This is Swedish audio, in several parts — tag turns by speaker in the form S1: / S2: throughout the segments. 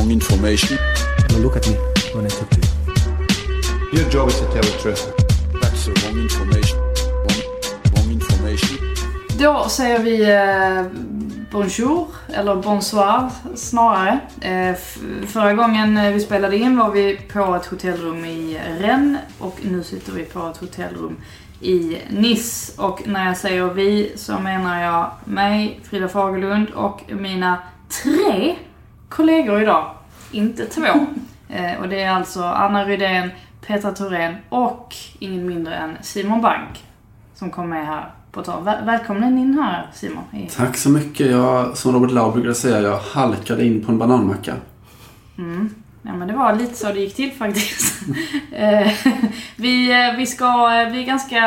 S1: wrong information.
S2: Now look at me when I talk to you.
S3: Your job is to tell the truth.
S1: That's the wrong information. Wrong, wrong information.
S4: Då säger vi eh, bonjour, eller bonsoir snarare. Eh, förra gången eh, vi spelade in var vi på ett hotellrum i Rennes och nu sitter vi på ett hotellrum i Nice. Och när jag säger vi så menar jag mig, Frida Fagerlund och mina tre kollegor idag. Inte två. Eh, och det är alltså Anna Rydén, Petra Thorén och ingen mindre än Simon Bank som kom med här på tal. Väl- välkommen in här Simon.
S5: Tack så mycket. Jag, som Robert Lau brukar säga, jag halkade in på en bananmacka.
S4: Ja men det var lite så det gick till faktiskt. Eh, vi, eh, vi ska, vi är ganska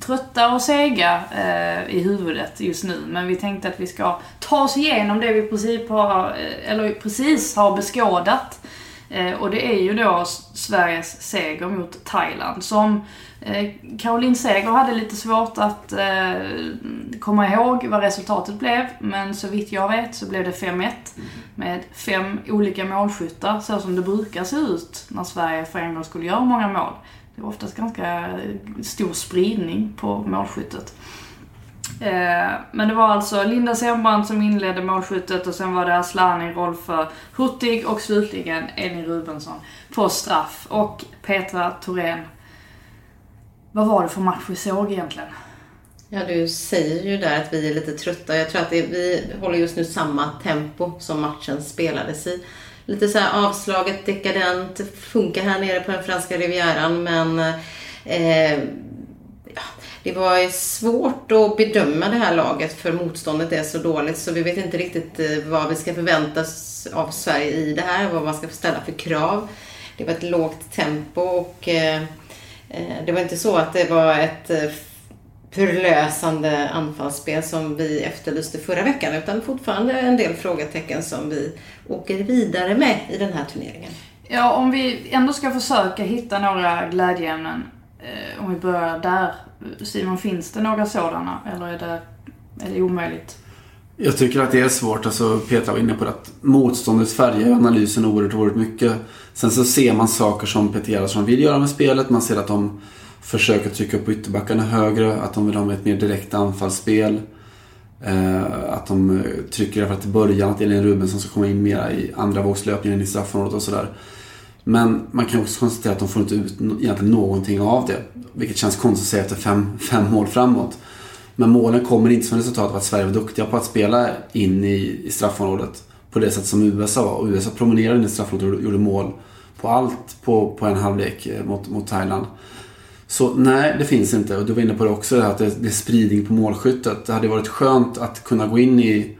S4: trötta och sega eh, i huvudet just nu. Men vi tänkte att vi ska ta oss igenom det vi precis har, eh, eller precis har beskådat. Eh, och det är ju då Sveriges seger mot Thailand som eh, Caroline Seger hade lite svårt att eh, komma ihåg vad resultatet blev. Men så vitt jag vet så blev det 5-1 med fem olika målskyttar så som det brukar se ut när Sverige för en gång skulle göra många mål. Det är oftast ganska stor spridning på målskyttet. Eh, men det var alltså Linda Sembrant som inledde målskyttet och sen var det Asllani, Rolfö Hurtig och slutligen Elin Rubensson på straff. Och Petra Thorén. Vad var det för match vi såg egentligen?
S6: Ja, du säger ju där att vi är lite trötta. Jag tror att det, vi håller just nu samma tempo som matchen spelades i. Lite så här avslaget, dekadent, funkar här nere på den franska rivieran men eh, ja, det var ju svårt att bedöma det här laget för motståndet är så dåligt så vi vet inte riktigt eh, vad vi ska förvänta oss av Sverige i det här, vad man ska ställa för krav. Det var ett lågt tempo och eh, eh, det var inte så att det var ett eh, förlösande anfallsspel som vi efterlyste förra veckan utan fortfarande en del frågetecken som vi åker vidare med i den här turneringen.
S4: Ja, om vi ändå ska försöka hitta några glädjeämnen. Eh, om vi börjar där. Simon, finns det några sådana? Eller är det, är det omöjligt?
S5: Jag tycker att det är svårt. Alltså, Petra var inne på det, att motståndet färgar analysen oerhört, oerhört mycket. Sen så ser man saker som Peter Gerhardsson vill göra med spelet. Man ser att de försöker trycka upp ytterbackarna högre. Att de vill ha ett mer direkt anfallsspel. Eh, att de eh, trycker i att i början att Elin Rubensson ska komma in mera i andra vågslöpningen i straffområdet och sådär. Men man kan också konstatera att de får inte ut egentligen någonting av det. Vilket känns konstigt att säga efter fem, fem mål framåt. Men målen kommer inte som resultat av att Sverige var duktiga på att spela in i, i straffområdet på det sätt som USA var. Och USA promenerade in i straffområdet och gjorde mål på allt på, på en halvlek eh, mot, mot Thailand. Så nej, det finns inte. Och du var inne på det också, att det, det är spridning på målskyttet. Det hade varit skönt att kunna gå in i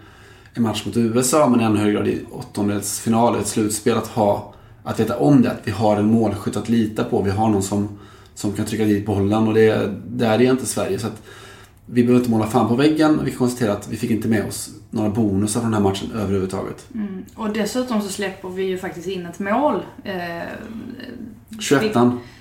S5: en match mot USA, men i ännu högre grad i åttondelsfinal, ett slutspel, att ha att veta om det, att vi har en målskytt att lita på. Vi har någon som, som kan trycka dit bollen och det, där är inte Sverige. Så att vi behöver inte måla fan på väggen. Vi kan konstatera att vi fick inte med oss några bonusar från den här matchen överhuvudtaget.
S4: Mm. Och dessutom så släpper vi ju faktiskt in ett mål. Eh,
S5: 21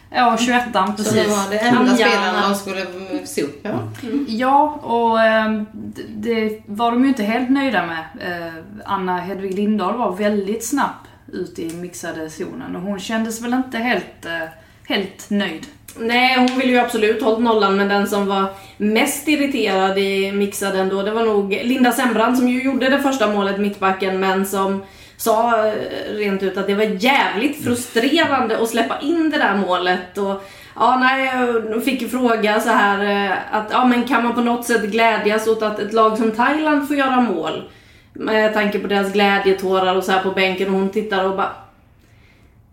S4: ja, 21
S6: Så
S4: precis.
S6: det var det enda spelarna de skulle se upp. Ja.
S4: Ja, och eh, det- det var de ju inte helt nöjda med. Eh, Anna Hedvig Lindahl var väldigt snabb ut i mixade zonen och hon kändes väl inte helt, eh, helt nöjd.
S7: Nej, hon ville ju absolut hållit nollan, men den som var mest irriterad i mixaden då, det var nog Linda Sembrand som ju gjorde det första målet, mittbacken, men som sa eh, rent ut att det var jävligt frustrerande att släppa in det där målet. Och, ja, nej, jag fick fråga så här eh, att ja, men kan man på något sätt glädjas åt att ett lag som Thailand får göra mål? Med tanke på deras glädjetårar och så här på bänken och hon tittar och bara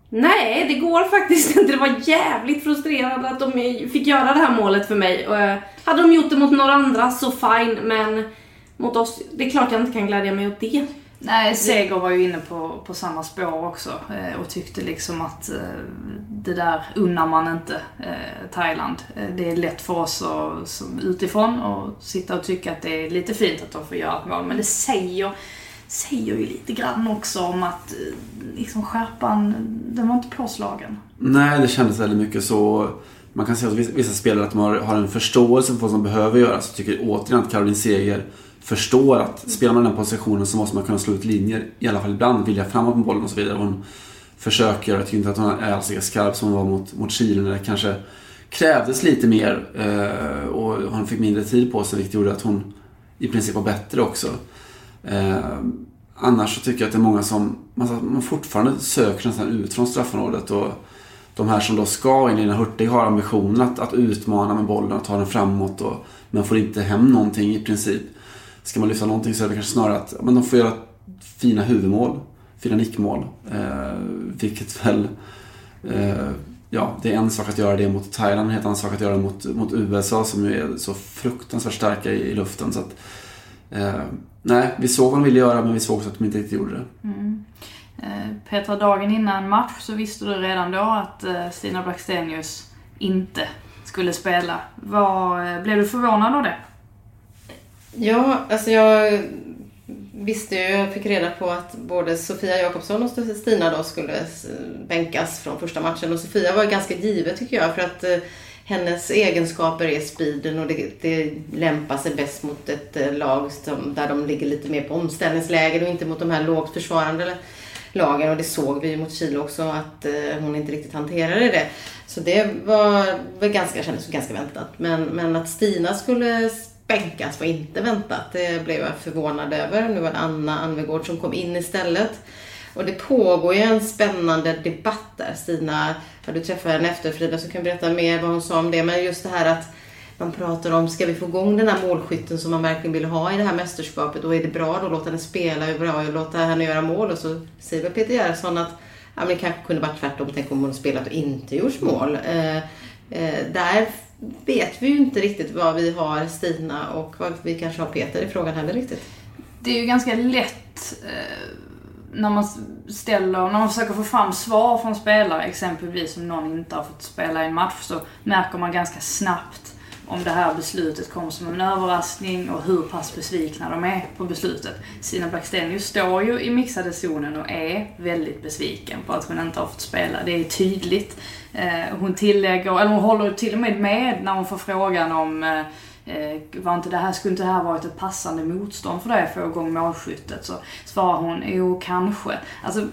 S7: Nej, det går faktiskt inte. Det var jävligt frustrerande att de fick göra det här målet för mig. Och, eh, hade de gjort det mot några andra så fine, men mot oss, det är klart jag inte kan glädja mig åt det.
S4: Nej, Seger var ju inne på, på samma spår också eh, och tyckte liksom att eh, det där unnar man inte eh, Thailand. Det är lätt för oss att, som utifrån att sitta och tycka att det är lite fint att de får göra ett mål. Men det säger, säger ju lite grann också om att liksom skärpan, den var inte påslagen.
S5: Nej, det kändes väldigt mycket så. Man kan säga att vissa- vissa spelare att de har, har en förståelse för vad som behöver göras. Jag tycker återigen att Caroline Seger förstår att spelar man den positionen så måste man kunna slå ut linjer. I alla fall ibland, vilja framåt med bollen och så vidare. Hon försöker. Jag tycker inte att hon är alls lika skarp som hon var mot, mot Chile när det kanske krävdes lite mer. Eh, och hon fick mindre tid på sig vilket gjorde att hon i princip var bättre också. Eh, annars så tycker jag att det är många som man, man fortfarande söker nästan ut från straffområdet. Och de här som då ska in i den Hurtig har ambitionen att, att utmana med bollen och ta den framåt. Och, men får inte hem någonting i princip. Ska man lyfta någonting så är det kanske snarare att men de får göra fina huvudmål. Fina nickmål. Eh, vilket väl... Eh, ja, det är en sak att göra det mot Thailand, en helt annan sak att göra det mot, mot USA som ju är så fruktansvärt starka i, i luften. Så att, eh, nej, vi såg vad de ville göra men vi såg också att de inte riktigt gjorde det. Mm.
S4: Eh, Petra, dagen innan match så visste du redan då att eh, Stina Blackstenius inte skulle spela. Var, eh, blev du förvånad av det?
S6: Ja, alltså jag visste ju, jag fick reda på att både Sofia Jakobsson och Stina då skulle bänkas från första matchen. Och Sofia var ganska givet tycker jag för att eh, hennes egenskaper är speeden och det, det lämpar sig bäst mot ett eh, lag som, där de ligger lite mer på omställningslägen och inte mot de här lågt försvarande lagen. Och det såg vi ju mot Chile också att eh, hon inte riktigt hanterade det. Så det var var ganska, kändes ganska väntat. Men, men att Stina skulle bänkas var inte väntat. Det blev jag förvånad över. Nu var det Anna Anvegård som kom in istället. Och det pågår ju en spännande debatt där. Stina, ja, du träffar henne efter Frida så kan berätta mer vad hon sa om det. Men just det här att man pratar om, ska vi få igång den här målskytten som man verkligen vill ha i det här mästerskapet? Och är det bra då att låta henne spela, är det bra att låta henne göra mål? Och så säger väl Peter Gerhardsson att ja, men det kanske kunde varit tvärtom. Tänk om hon spelat och inte gjort mål. Eh, eh, där vet vi ju inte riktigt vad vi har Stina och vad vi kanske har Peter i frågan heller riktigt.
S4: Det är ju ganska lätt eh, när man ställer, när man försöker få fram svar från spelare, exempelvis om någon inte har fått spela i en match, så märker man ganska snabbt om det här beslutet kom som en överraskning och hur pass besvikna de är på beslutet. Stina Blackstenius står ju i mixade zonen och är väldigt besviken på att hon inte har fått spela. Det är tydligt. Eh, hon tillägger, eller hon håller till och med med när hon får frågan om eh, eh, var inte det här, skulle inte det här varit ett passande motstånd för dig att få igång målskyttet? Så svarar hon, jo kanske. Alltså,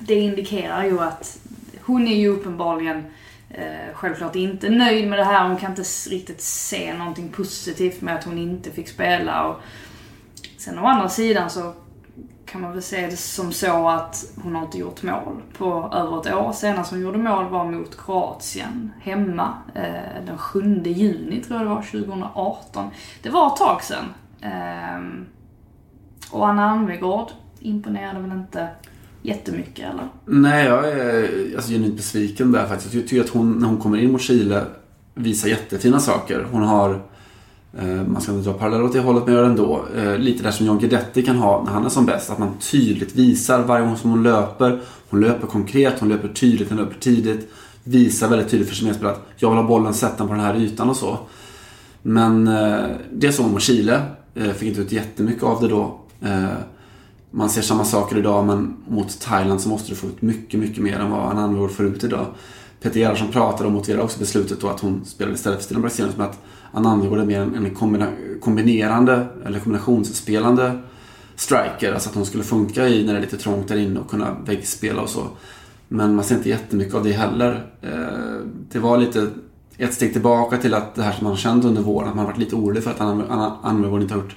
S4: det indikerar ju att hon är ju uppenbarligen eh, självklart inte nöjd med det här. Hon kan inte riktigt se någonting positivt med att hon inte fick spela. Och sen å andra sidan så kan man väl se det som så att hon har inte gjort mål på över ett år. Senast hon gjorde mål var mot Kroatien hemma eh, den 7 juni tror jag det var, 2018. Det var ett tag sedan. Eh, och Anna Almegård imponerade väl inte jättemycket eller?
S5: Nej, jag är alltså, genuint besviken där faktiskt. Jag tycker att hon, när hon kommer in mot Chile, visar jättefina saker. Hon har, eh, man ska inte dra paralleller åt det hållet, men gör det ändå. Eh, lite där som John Guidetti kan ha när han är som bäst. Att man tydligt visar varje gång som hon löper. Hon löper konkret, hon löper tydligt, hon löper tidigt. Visar väldigt tydligt för sin medspelare att jag vill ha bollen, sätta den på den här ytan och så. Men eh, det såg hon mot Chile. Eh, fick inte ut jättemycket av det då. Eh, man ser samma saker idag men mot Thailand så måste du få ut mycket, mycket mer än vad Anna Anvegård får ut idag. Peter Gerhardsson pratade och motiverade också beslutet då att hon spelade istället för Stina Braxenius med att Anna Anvegård är mer en, kombina- kombinerande eller kombinationsspelande striker. Alltså att hon skulle funka i när det är lite trångt där inne och kunna väggspela och så. Men man ser inte jättemycket av det heller. Eh, det var lite ett steg tillbaka till att det här som man har känt under våren, att man har varit lite orolig för att Anna Anvegård inte har gjort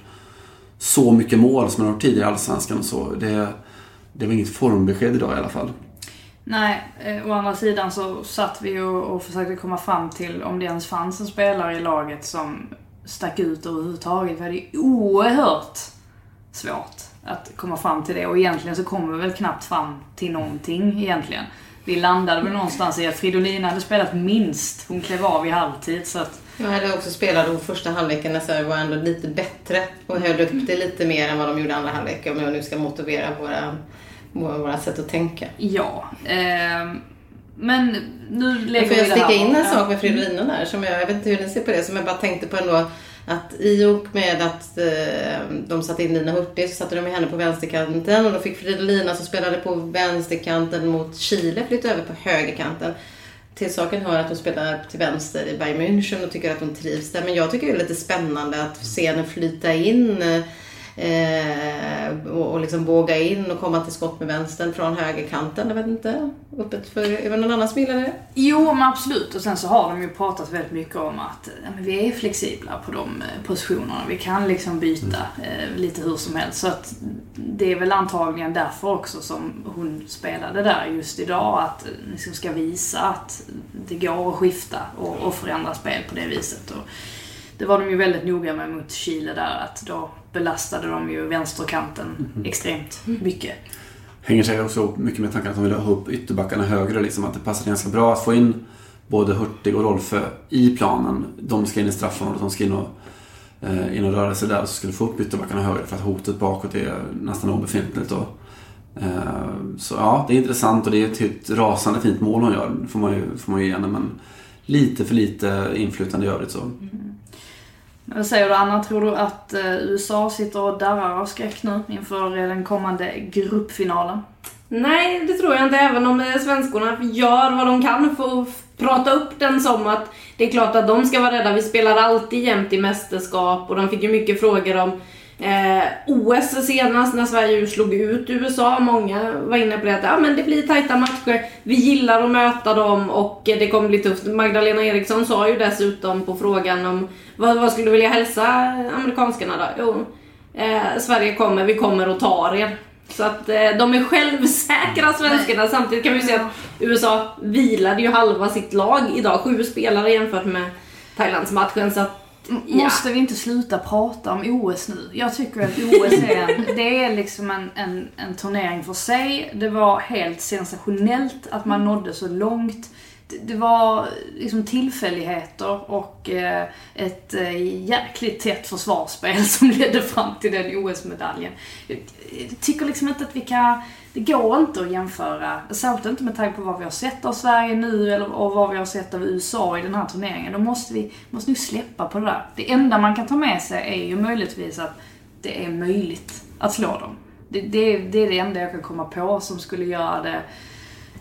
S5: så mycket mål som man har gjort tidigare i Allsvenskan och så. Det, det var inget formbesked idag i alla fall.
S4: Nej, eh, å andra sidan så satt vi och, och försökte komma fram till om det ens fanns en spelare i laget som stack ut överhuvudtaget. Vi hade ju oerhört svårt att komma fram till det och egentligen så kommer vi väl knappt fram till någonting egentligen. vi landade väl någonstans i att Fridolina hade spelat minst. Hon klev av i halvtid. Så att,
S6: jag hade också spelat då första halvleken när Sverige var ändå lite bättre och höll upp det lite mer än vad de gjorde andra halvlek. Om jag nu ska motivera våra, våra, våra sätt att tänka.
S4: ja. ehm, men nu lägger
S6: får
S4: vi
S6: jag
S4: det här
S6: sticka in en sak med Fridolina där? Som jag, jag vet inte hur ni ser på det, som jag bara tänkte på ändå. Att i och med att eh, de satte in Lina Hurtig så satte de henne på vänsterkanten och då fick Fridolina som spelade på vänsterkanten mot Chile flytta över på högerkanten. Till saken hör att hon spelar till vänster i Bayern München och tycker att hon trivs där. Men jag tycker det är lite spännande att se henne flyta in eh, eh, och, och liksom våga in och komma till skott med vänstern från högerkanten. Jag vet inte. Öppet för, är det någon annan som gillar det?
S4: Jo, men absolut. Och sen så har de ju pratat väldigt mycket om att ja, men vi är flexibla på de eh, positionerna. Vi kan liksom byta eh, lite hur som helst. Så att det är väl antagligen därför också som hon spelade där just idag. Att eh, liksom ska visa att det går att skifta och, och förändra spel på det viset. Och det var de ju väldigt noga med mot Chile där. Att då belastade de ju vänsterkanten extremt mycket.
S5: Hänger säkert också ihop mycket med tanken att de vill ha upp ytterbackarna högre. Liksom, att det passar ganska bra att få in både Hurtig och Rolfö i planen. De ska in i straffområdet, de ska in och, eh, in och röra sig där. Så skulle få upp ytterbackarna högre för att hotet bakåt är nästan obefintligt. Och, eh, så ja, det är intressant och det är ett, ett rasande fint mål hon gör. får man ju, får man ju ge henne. Men lite för lite inflytande i övrigt så.
S4: Men vad säger du Anna? Tror du att eh, USA sitter och darrar av skräck nu inför eh, den kommande gruppfinalen?
S7: Nej, det tror jag inte. Även om eh, svenskorna gör vad de kan för att prata upp den som att det är klart att de ska vara rädda. Vi spelar alltid jämt i mästerskap och de fick ju mycket frågor om eh, OS senast när Sverige slog ut USA. Många var inne på det att ja, men det blir tajta matcher. Vi gillar att möta dem och det kommer bli tufft. Magdalena Eriksson sa ju dessutom på frågan om vad, vad skulle du vilja hälsa amerikanskarna då? Jo, eh, Sverige kommer, vi kommer och tar er. Så att eh, de är självsäkra svenskarna. Samtidigt kan vi se att USA vilade ju halva sitt lag idag. Sju spelare jämfört med Thailandsmatchen. Så att, ja.
S4: Måste vi inte sluta prata om OS nu? Jag tycker att OS är, en, det är liksom en, en, en turnering för sig. Det var helt sensationellt att man nådde så långt. Det, det var liksom tillfälligheter och eh, ett eh, jäkligt tätt försvarsspel som ledde fram till den OS-medaljen. Jag, jag tycker liksom inte att vi kan... Det går inte att jämföra, särskilt inte med tanke på vad vi har sett av Sverige nu eller, och vad vi har sett av USA i den här turneringen. Då måste vi måste nu släppa på det där. Det enda man kan ta med sig är ju möjligtvis att det är möjligt att slå dem. Det, det, det är det enda jag kan komma på som skulle göra det,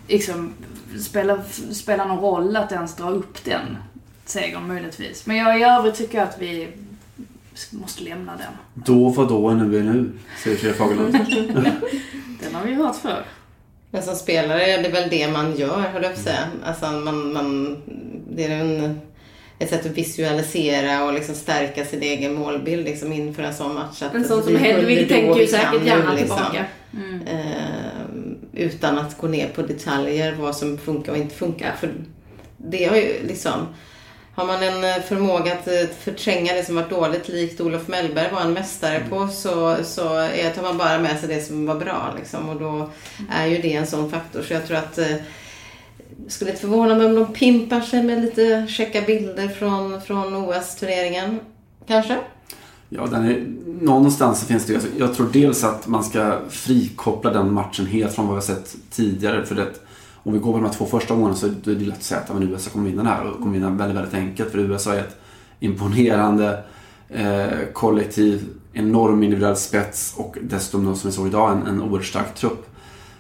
S4: liksom, spela, spela någon roll att ens dra upp den segern möjligtvis. Men jag, i övrigt tycker jag att vi måste lämna den.
S5: Då var då, nu är nu, säger Fredrik Fagerlund.
S4: Den har vi hört förr.
S6: Men som spelare är det väl det man gör, höll jag på att säga. Alltså man, man, det är en, ett sätt att visualisera och liksom stärka sin egen målbild liksom inför en sån match. Att
S7: En sån som Hedvig tänker ju säkert gärna
S6: nu, liksom.
S7: tillbaka.
S6: Eh, utan att gå ner på detaljer, vad som funkar och inte funkar. För det har ju liksom... Har man en eh, förmåga att eh, förtränga det som varit dåligt, likt Olof Mellberg var en mästare på, så, så är, tar man bara med sig det som var bra. Liksom, och då är ju det en sån faktor. Så jag tror att eh, skulle inte förvåna mig om de pimpar sig med lite checka bilder från, från OS-turneringen. Kanske?
S5: Ja, den är, någonstans så finns det ju- alltså, Jag tror dels att man ska frikoppla den matchen helt från vad vi har sett tidigare. För det, om vi går på de här två första omgångarna så är det lätt att säga att men USA kommer vinna den här och kommer vinna väldigt, väldigt enkelt. För USA är ett imponerande eh, kollektiv, enorm individuell spets och dessutom som vi såg idag en, en oerhört stark trupp.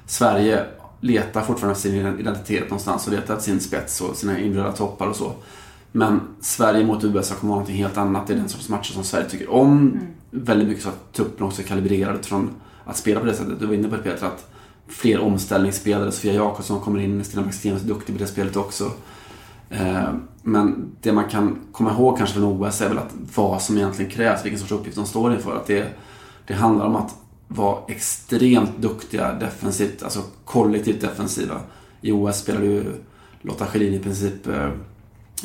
S5: Sverige letar fortfarande sin identitet någonstans och letar sin spets och sina individuella toppar och så. Men Sverige mot USA kommer vara någonting helt annat. Det är den sorts matcher som Sverige tycker om. Väldigt mycket så att truppen också är kalibrerad utifrån att spela på det sättet. Du var inne på det Peter, att fler omställningsspelare. Sofia Jakobsson kommer in, Stina Blackstenius är duktig på det spelet också. Eh, men det man kan komma ihåg kanske från OS är väl att vad som egentligen krävs, vilken sorts uppgift de står inför. Att det, det handlar om att vara extremt duktiga defensivt, alltså kollektivt defensiva. I OS spelade ju Lotta Schelin i princip eh,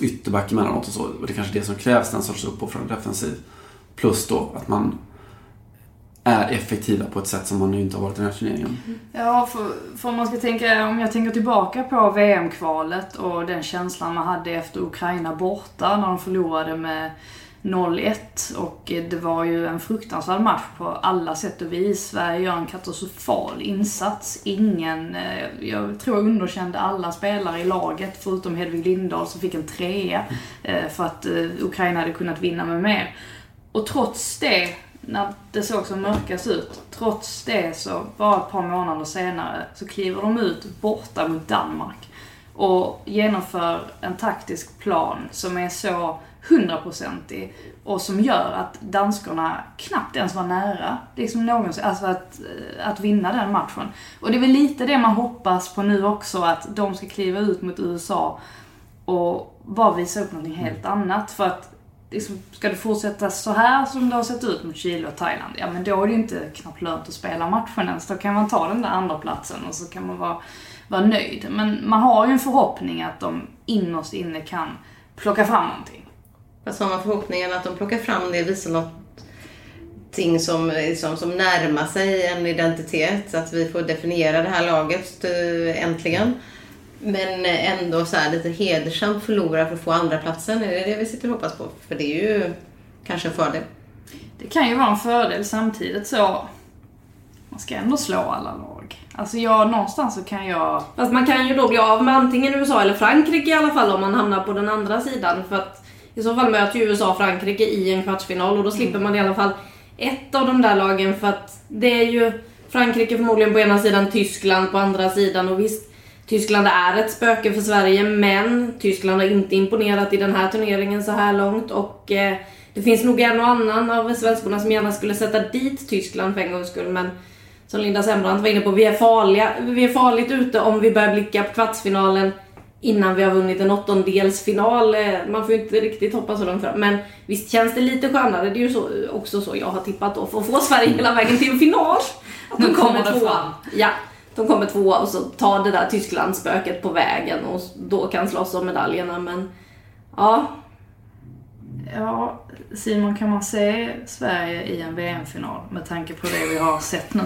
S5: ytterback emellanåt och så. Och det är kanske det som krävs, den sorts uppoffrande defensiv. Plus då att man är effektiva på ett sätt som man inte har varit i den här turneringen.
S4: Ja, för, för om man ska tänka, om jag tänker tillbaka på VM-kvalet och den känslan man hade efter Ukraina borta när de förlorade med 0-1 och det var ju en fruktansvärd match på alla sätt och vis. Sverige gör en katastrofal insats. Ingen, eh, jag tror jag underkände alla spelare i laget förutom Hedvig Lindahl som fick en trea eh, för att eh, Ukraina hade kunnat vinna med mer. Och trots det, när det såg som mörkast ut, trots det så bara ett par månader senare så kliver de ut borta mot Danmark och genomför en taktisk plan som är så hundraprocentig och som gör att danskarna knappt ens var nära liksom någonsin, alltså att, eh, att vinna den matchen. Och det är väl lite det man hoppas på nu också, att de ska kliva ut mot USA och bara visa upp någonting helt annat. För att liksom, ska det fortsätta så här som det har sett ut mot Chile och Thailand, ja men då är det ju inte knappt lönt att spela matchen ens. Då kan man ta den där andra platsen och så kan man vara, vara nöjd. Men man har ju en förhoppning att de innerst inne kan plocka fram någonting.
S6: Fast har man förhoppningen att de plockar fram det, visar något ting som, som, som närmar sig en identitet. Att vi får definiera det här laget eh, äntligen. Men ändå så här lite hedersamt förlora för att få andra platsen. Är det det vi sitter och hoppas på? För det är ju kanske en fördel.
S4: Det kan ju vara en fördel samtidigt så man ska ändå slå alla lag. Alltså jag, någonstans så kan jag...
S7: Fast man kan ju då bli av med antingen USA eller Frankrike i alla fall om man hamnar på den andra sidan. För att i så fall möter ju USA Frankrike i en kvartsfinal och då slipper man i alla fall ett av de där lagen för att det är ju Frankrike förmodligen på ena sidan, Tyskland på andra sidan och visst Tyskland är ett spöke för Sverige men Tyskland har inte imponerat i den här turneringen så här långt och eh, det finns nog en och annan av svenskorna som gärna skulle sätta dit Tyskland för en gångs skull men som Linda Sembrant var inne på, vi är, farliga, vi är farligt ute om vi börjar blicka på kvartsfinalen innan vi har vunnit en åttondelsfinal. Eh, Man får ju inte riktigt hoppa så långt fram. Men visst känns det lite skönare. Det är ju så, också så jag har tippat då. För att få Sverige hela vägen till en final. Att de
S4: kommer
S7: tvåa. Ja, de kommer tvåa och så tar det där Tysklandsspöket på vägen och då kan slåss om medaljerna. Men ja,
S4: Ja, Simon, kan man se Sverige i en VM-final med tanke på det vi har sett nu?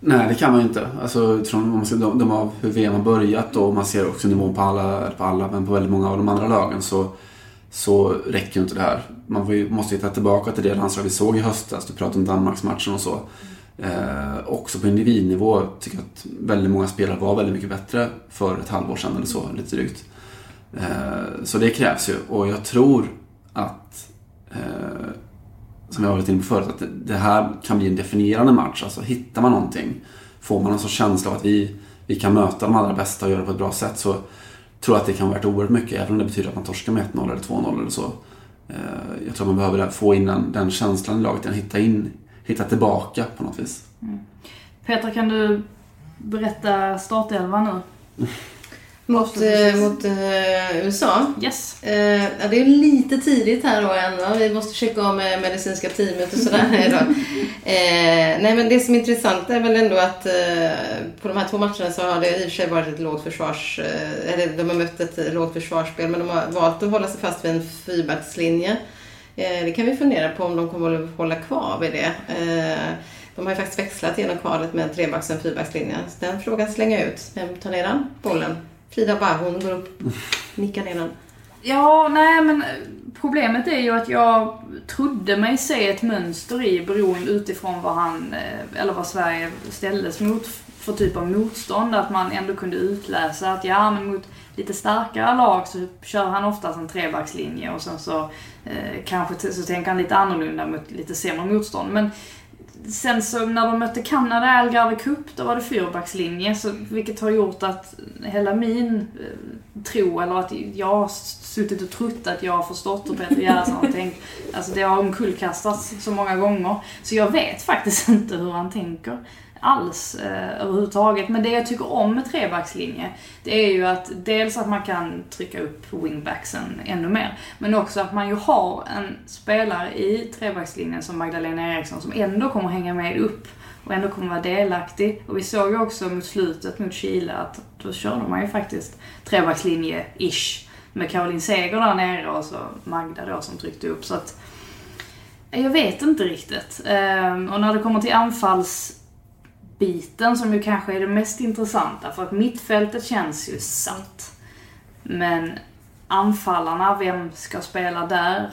S5: Nej, det kan man ju inte. Alltså, utifrån om man ser de, de av hur VM har börjat och man ser också nivån på alla, på alla, men på väldigt många av de andra lagen så, så räcker ju inte det här. Man ju, måste ju ta tillbaka till det landslag vi såg i höstas. Du pratade om Danmarksmatchen och så. Eh, också på individnivå tycker jag att väldigt många spelare var väldigt mycket bättre för ett halvår sedan eller så, lite drygt. Eh, så det krävs ju och jag tror att eh, som jag har varit inne på förut, att det- här kan bli en definierande match. Alltså hittar man någonting, får man en sån känsla av att vi, vi kan möta de allra bästa och göra det på ett bra sätt så tror jag att det kan vara värt oerhört mycket. Även om det betyder att man torskar med 1-0 eller 2-0 eller så. Eh, jag tror man behöver få in den, den känslan i laget, den hitta, in, hitta tillbaka på något vis.
S4: Petra, kan du berätta startelvan nu?
S6: Mot, eh, mot eh, USA.
S4: Yes.
S6: Eh, ja, det är lite tidigt här då än. va? Vi måste checka av med medicinska teamet och sådär. då. Eh, nej men det som är intressant är väl ändå att eh, på de här två matcherna så har det i och för sig varit ett lågt försvars... Eh, eller de har mött ett lågt försvarsspel men de har valt att hålla sig fast vid en fyrbackslinje. Eh, det kan vi fundera på om de kommer att hålla kvar vid det. Eh, de har ju faktiskt växlat genom kvalet med en trebacks och en fyrbackslinje. Så den frågan slänger jag ut. Vem tar ner den? Bollen? Frida bara, hon går upp, och nickar ner den.
S4: Ja, nej men problemet är ju att jag trodde mig se ett mönster i beroende utifrån vad han, eh, eller vad Sverige ställdes mot för typ av motstånd. Att man ändå kunde utläsa att ja, men mot lite starkare lag så kör han oftast en trebackslinje och sen så eh, kanske så tänker han lite annorlunda mot lite sämre motstånd. Men Sen så när de mötte Kanada i Algarve Cup, då var det fyrbackslinje. Så, vilket har gjort att hela min eh, tro, eller att jag har suttit och trott att jag har förstått och Peter Gerhardsson har tänkt. Alltså det har omkullkastats så många gånger. Så jag vet faktiskt inte hur han tänker alls eh, överhuvudtaget. Men det jag tycker om med trebackslinje, det är ju att dels att man kan trycka upp wingbacksen ännu mer, men också att man ju har en spelare i trebackslinjen som Magdalena Eriksson som ändå kommer hänga med upp och ändå kommer vara delaktig. Och vi såg ju också mot slutet mot Chile att då körde man ju faktiskt trebackslinje-ish med Caroline Seger där nere och så Magda då som tryckte upp. Så att Jag vet inte riktigt. Ehm, och när det kommer till anfalls anfallsbiten som ju kanske är det mest intressanta. För att mittfältet känns ju satt. Men anfallarna, vem ska spela där?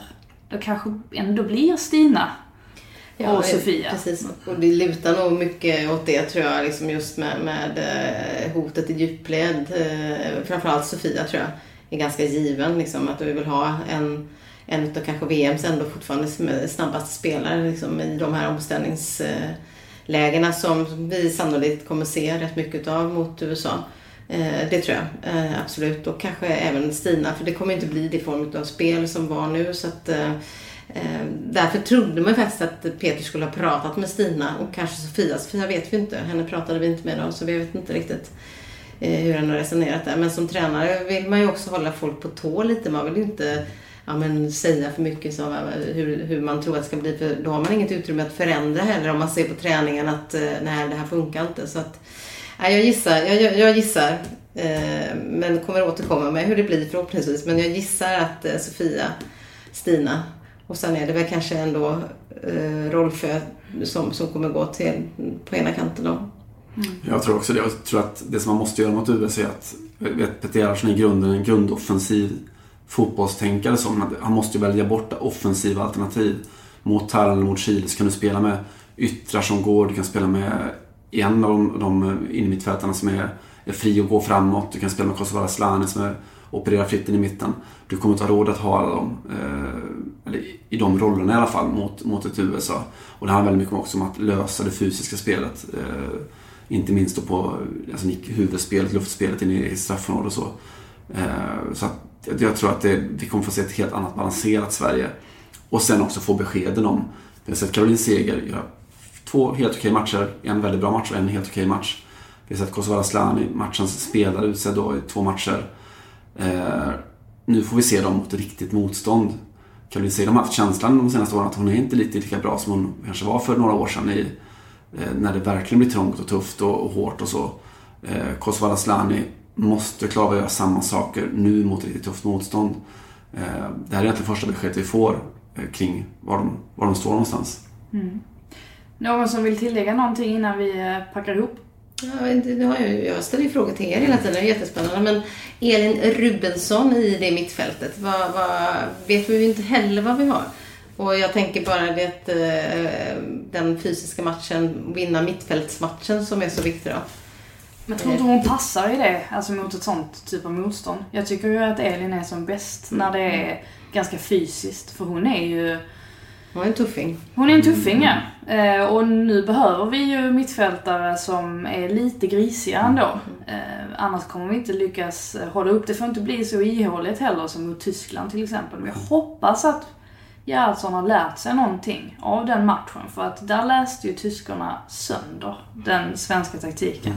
S4: Det kanske ändå blir Stina och Sofia.
S6: Precis, och det lutar nog mycket åt det tror jag, liksom just med, med eh, hotet i djupled. Eh, Framförallt Sofia tror jag är ganska given, liksom, att vi vill ha en, en av kanske VMs ändå fortfarande snabbaste spelare liksom, i de här lägena som vi sannolikt kommer se rätt mycket av mot USA. Eh, Det tror jag eh, absolut. Och kanske även Stina, för det kommer inte bli det form av spel som var nu. Så att, eh, eh därför trodde man faktiskt att Peter skulle ha pratat med Stina och kanske Sofia. Sofia vet vi inte, henne pratade vi inte med då, så vi vet inte riktigt eh, hur han har resonerat där. Men som tränare vill man ju också hålla folk på tå lite. Man vill ju inte ja, men säga för mycket så, eh, hur, hur man tror att det ska bli. För då har man inget utrymme att förändra heller om man ser på träningen att eh, nej, det här funkar inte. Så att, nej, jag gissar, jag, jag, jag gissar eh, men kommer återkomma med hur det blir förhoppningsvis. Men jag gissar att eh, Sofia, Stina och sen är det väl kanske ändå eh, Rolfö som, som kommer gå till på ena kanten då. Mm.
S5: Jag tror också det. Jag tror att det som man måste göra mot USA är att Peter Gerhardsson är i grunden en grundoffensiv fotbollstänkare. Som, att han måste ju välja bort offensiva alternativ. Mot Thailand mot Chile så kan du spela med yttrar som går. Du kan spela med en av de, de innermittfältarna som är, är fri att gå framåt. Du kan spela med Kosovare Asllani som är, opererar fritt in i mitten. Du kommer inte ha råd att ha alla dem. Eh, eller i de rollerna i alla fall mot, mot ett USA. Och det handlar väldigt mycket också om att lösa det fysiska spelet. Eh, inte minst då på alltså, huvudspelet, luftspelet in i straffområdet och så. Eh, så att, jag- tror att det, vi kommer få se ett helt annat balanserat Sverige. Och sen också få beskeden om, vi har sett Caroline Seger göra två helt okej matcher, en väldigt bra match och en helt okej match. Vi har sett Kosovare Asllani, matchens spelare, utsedd då i två matcher. Eh, nu får vi se dem mot riktigt motstånd. Caroline Seger har haft känslan de senaste åren att hon är inte lite lika bra som hon kanske var för några år sedan i, eh, när det verkligen blir trångt och tufft och, och hårt och så. Eh, Kosovare Asllani måste klara av att göra samma saker nu mot riktigt tufft motstånd. Eh, det här är egentligen första beskedet vi får eh, kring var de, var de står någonstans.
S4: Någon som vill tillägga någonting innan vi eh, packar ihop?
S6: Ja, men det- nu har jag, jag ställer ju frågor till er hela tiden, det är jättespännande. Men Elin Rubensson i det mittfältet, vad, vad, vet vi inte heller vad vi har. Och jag tänker bara det att den fysiska matchen, vinna mittfältsmatchen som är så viktig då.
S4: Men jag tror inte hon passar i det, alltså mot ett sånt typ av motstånd. Jag tycker ju att Elin är som bäst när det är ganska fysiskt. För hon är ju...
S6: Hon är en tuffing.
S4: Hon är en tuffing ja. Eh, Och nu behöver vi ju mittfältare som är lite grisiga ändå. Eh, Annars kommer vi inte lyckas eh, hålla upp. Det får inte bli så ihåligt heller som mot Tyskland till exempel. Men jag hoppas att Gerhardsson har lärt sig någonting av den matchen. För att där läste ju tyskarna sönder den svenska taktiken.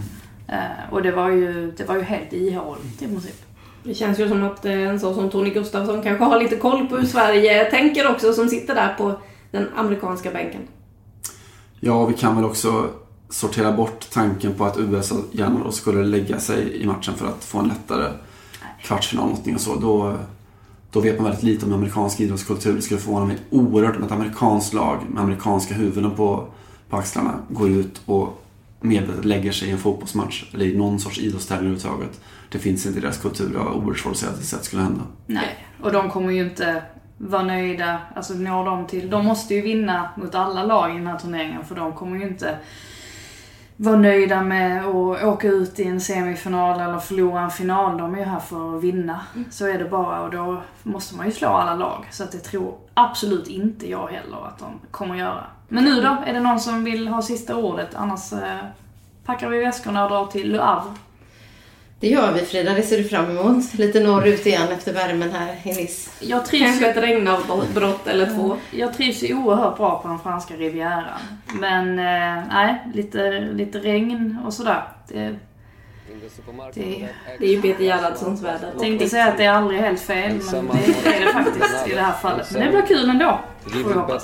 S4: Eh, Och det var ju, det var ju helt ihåligt i princip.
S7: Det känns ju som att eh, en sån som Tony Gustafsson kanske har lite koll på hur Sverige tänker också, som sitter där på den amerikanska bänken.
S5: Ja, vi kan väl också sortera bort tanken på att USA gärna då skulle lägga sig i matchen för att få en lättare kvartsfinal någonting och så. Då, då vet man väldigt lite om amerikansk idrottskultur. Det skulle förvåna mig oerhört om ett amerikanskt lag med amerikanska huvuden på, på axlarna går ut och medvetet lägger sig i en fotbollsmatch eller i någon sorts idrottstävling överhuvudtaget. Det finns inte i deras kultur. Har oerhört svårt att säga att det skulle hända.
S4: Nej, och de kommer ju inte vara nöjda. Alltså når de till... De måste ju vinna mot alla lag i den här turneringen för de kommer ju inte vara nöjda med att åka ut i en semifinal eller förlora en final. De är ju här för att vinna. Så är det bara och då måste man ju slå alla lag. Så att det tror absolut inte jag heller att de kommer göra. Men nu då? Är det någon som vill ha sista ordet? Annars eh, packar vi väskorna och drar till Le Havre.
S6: Det gör vi Frida, det ser du fram emot. Lite norrut igen efter värmen här i Nice.
S4: Jag trivs
S7: Kanske
S4: ju
S7: ett regnavbrott eller två.
S4: Jag trivs ju oerhört bra på den franska rivieran. Men eh, nej, lite, lite regn och sådär. Det, Det-
S7: Det är ju Peter Gerhardssons väder.
S4: jag tänkte säga att det är aldrig helt fel, men det är det faktiskt i det här fallet. Men det blir kul ändå, får vi hoppas.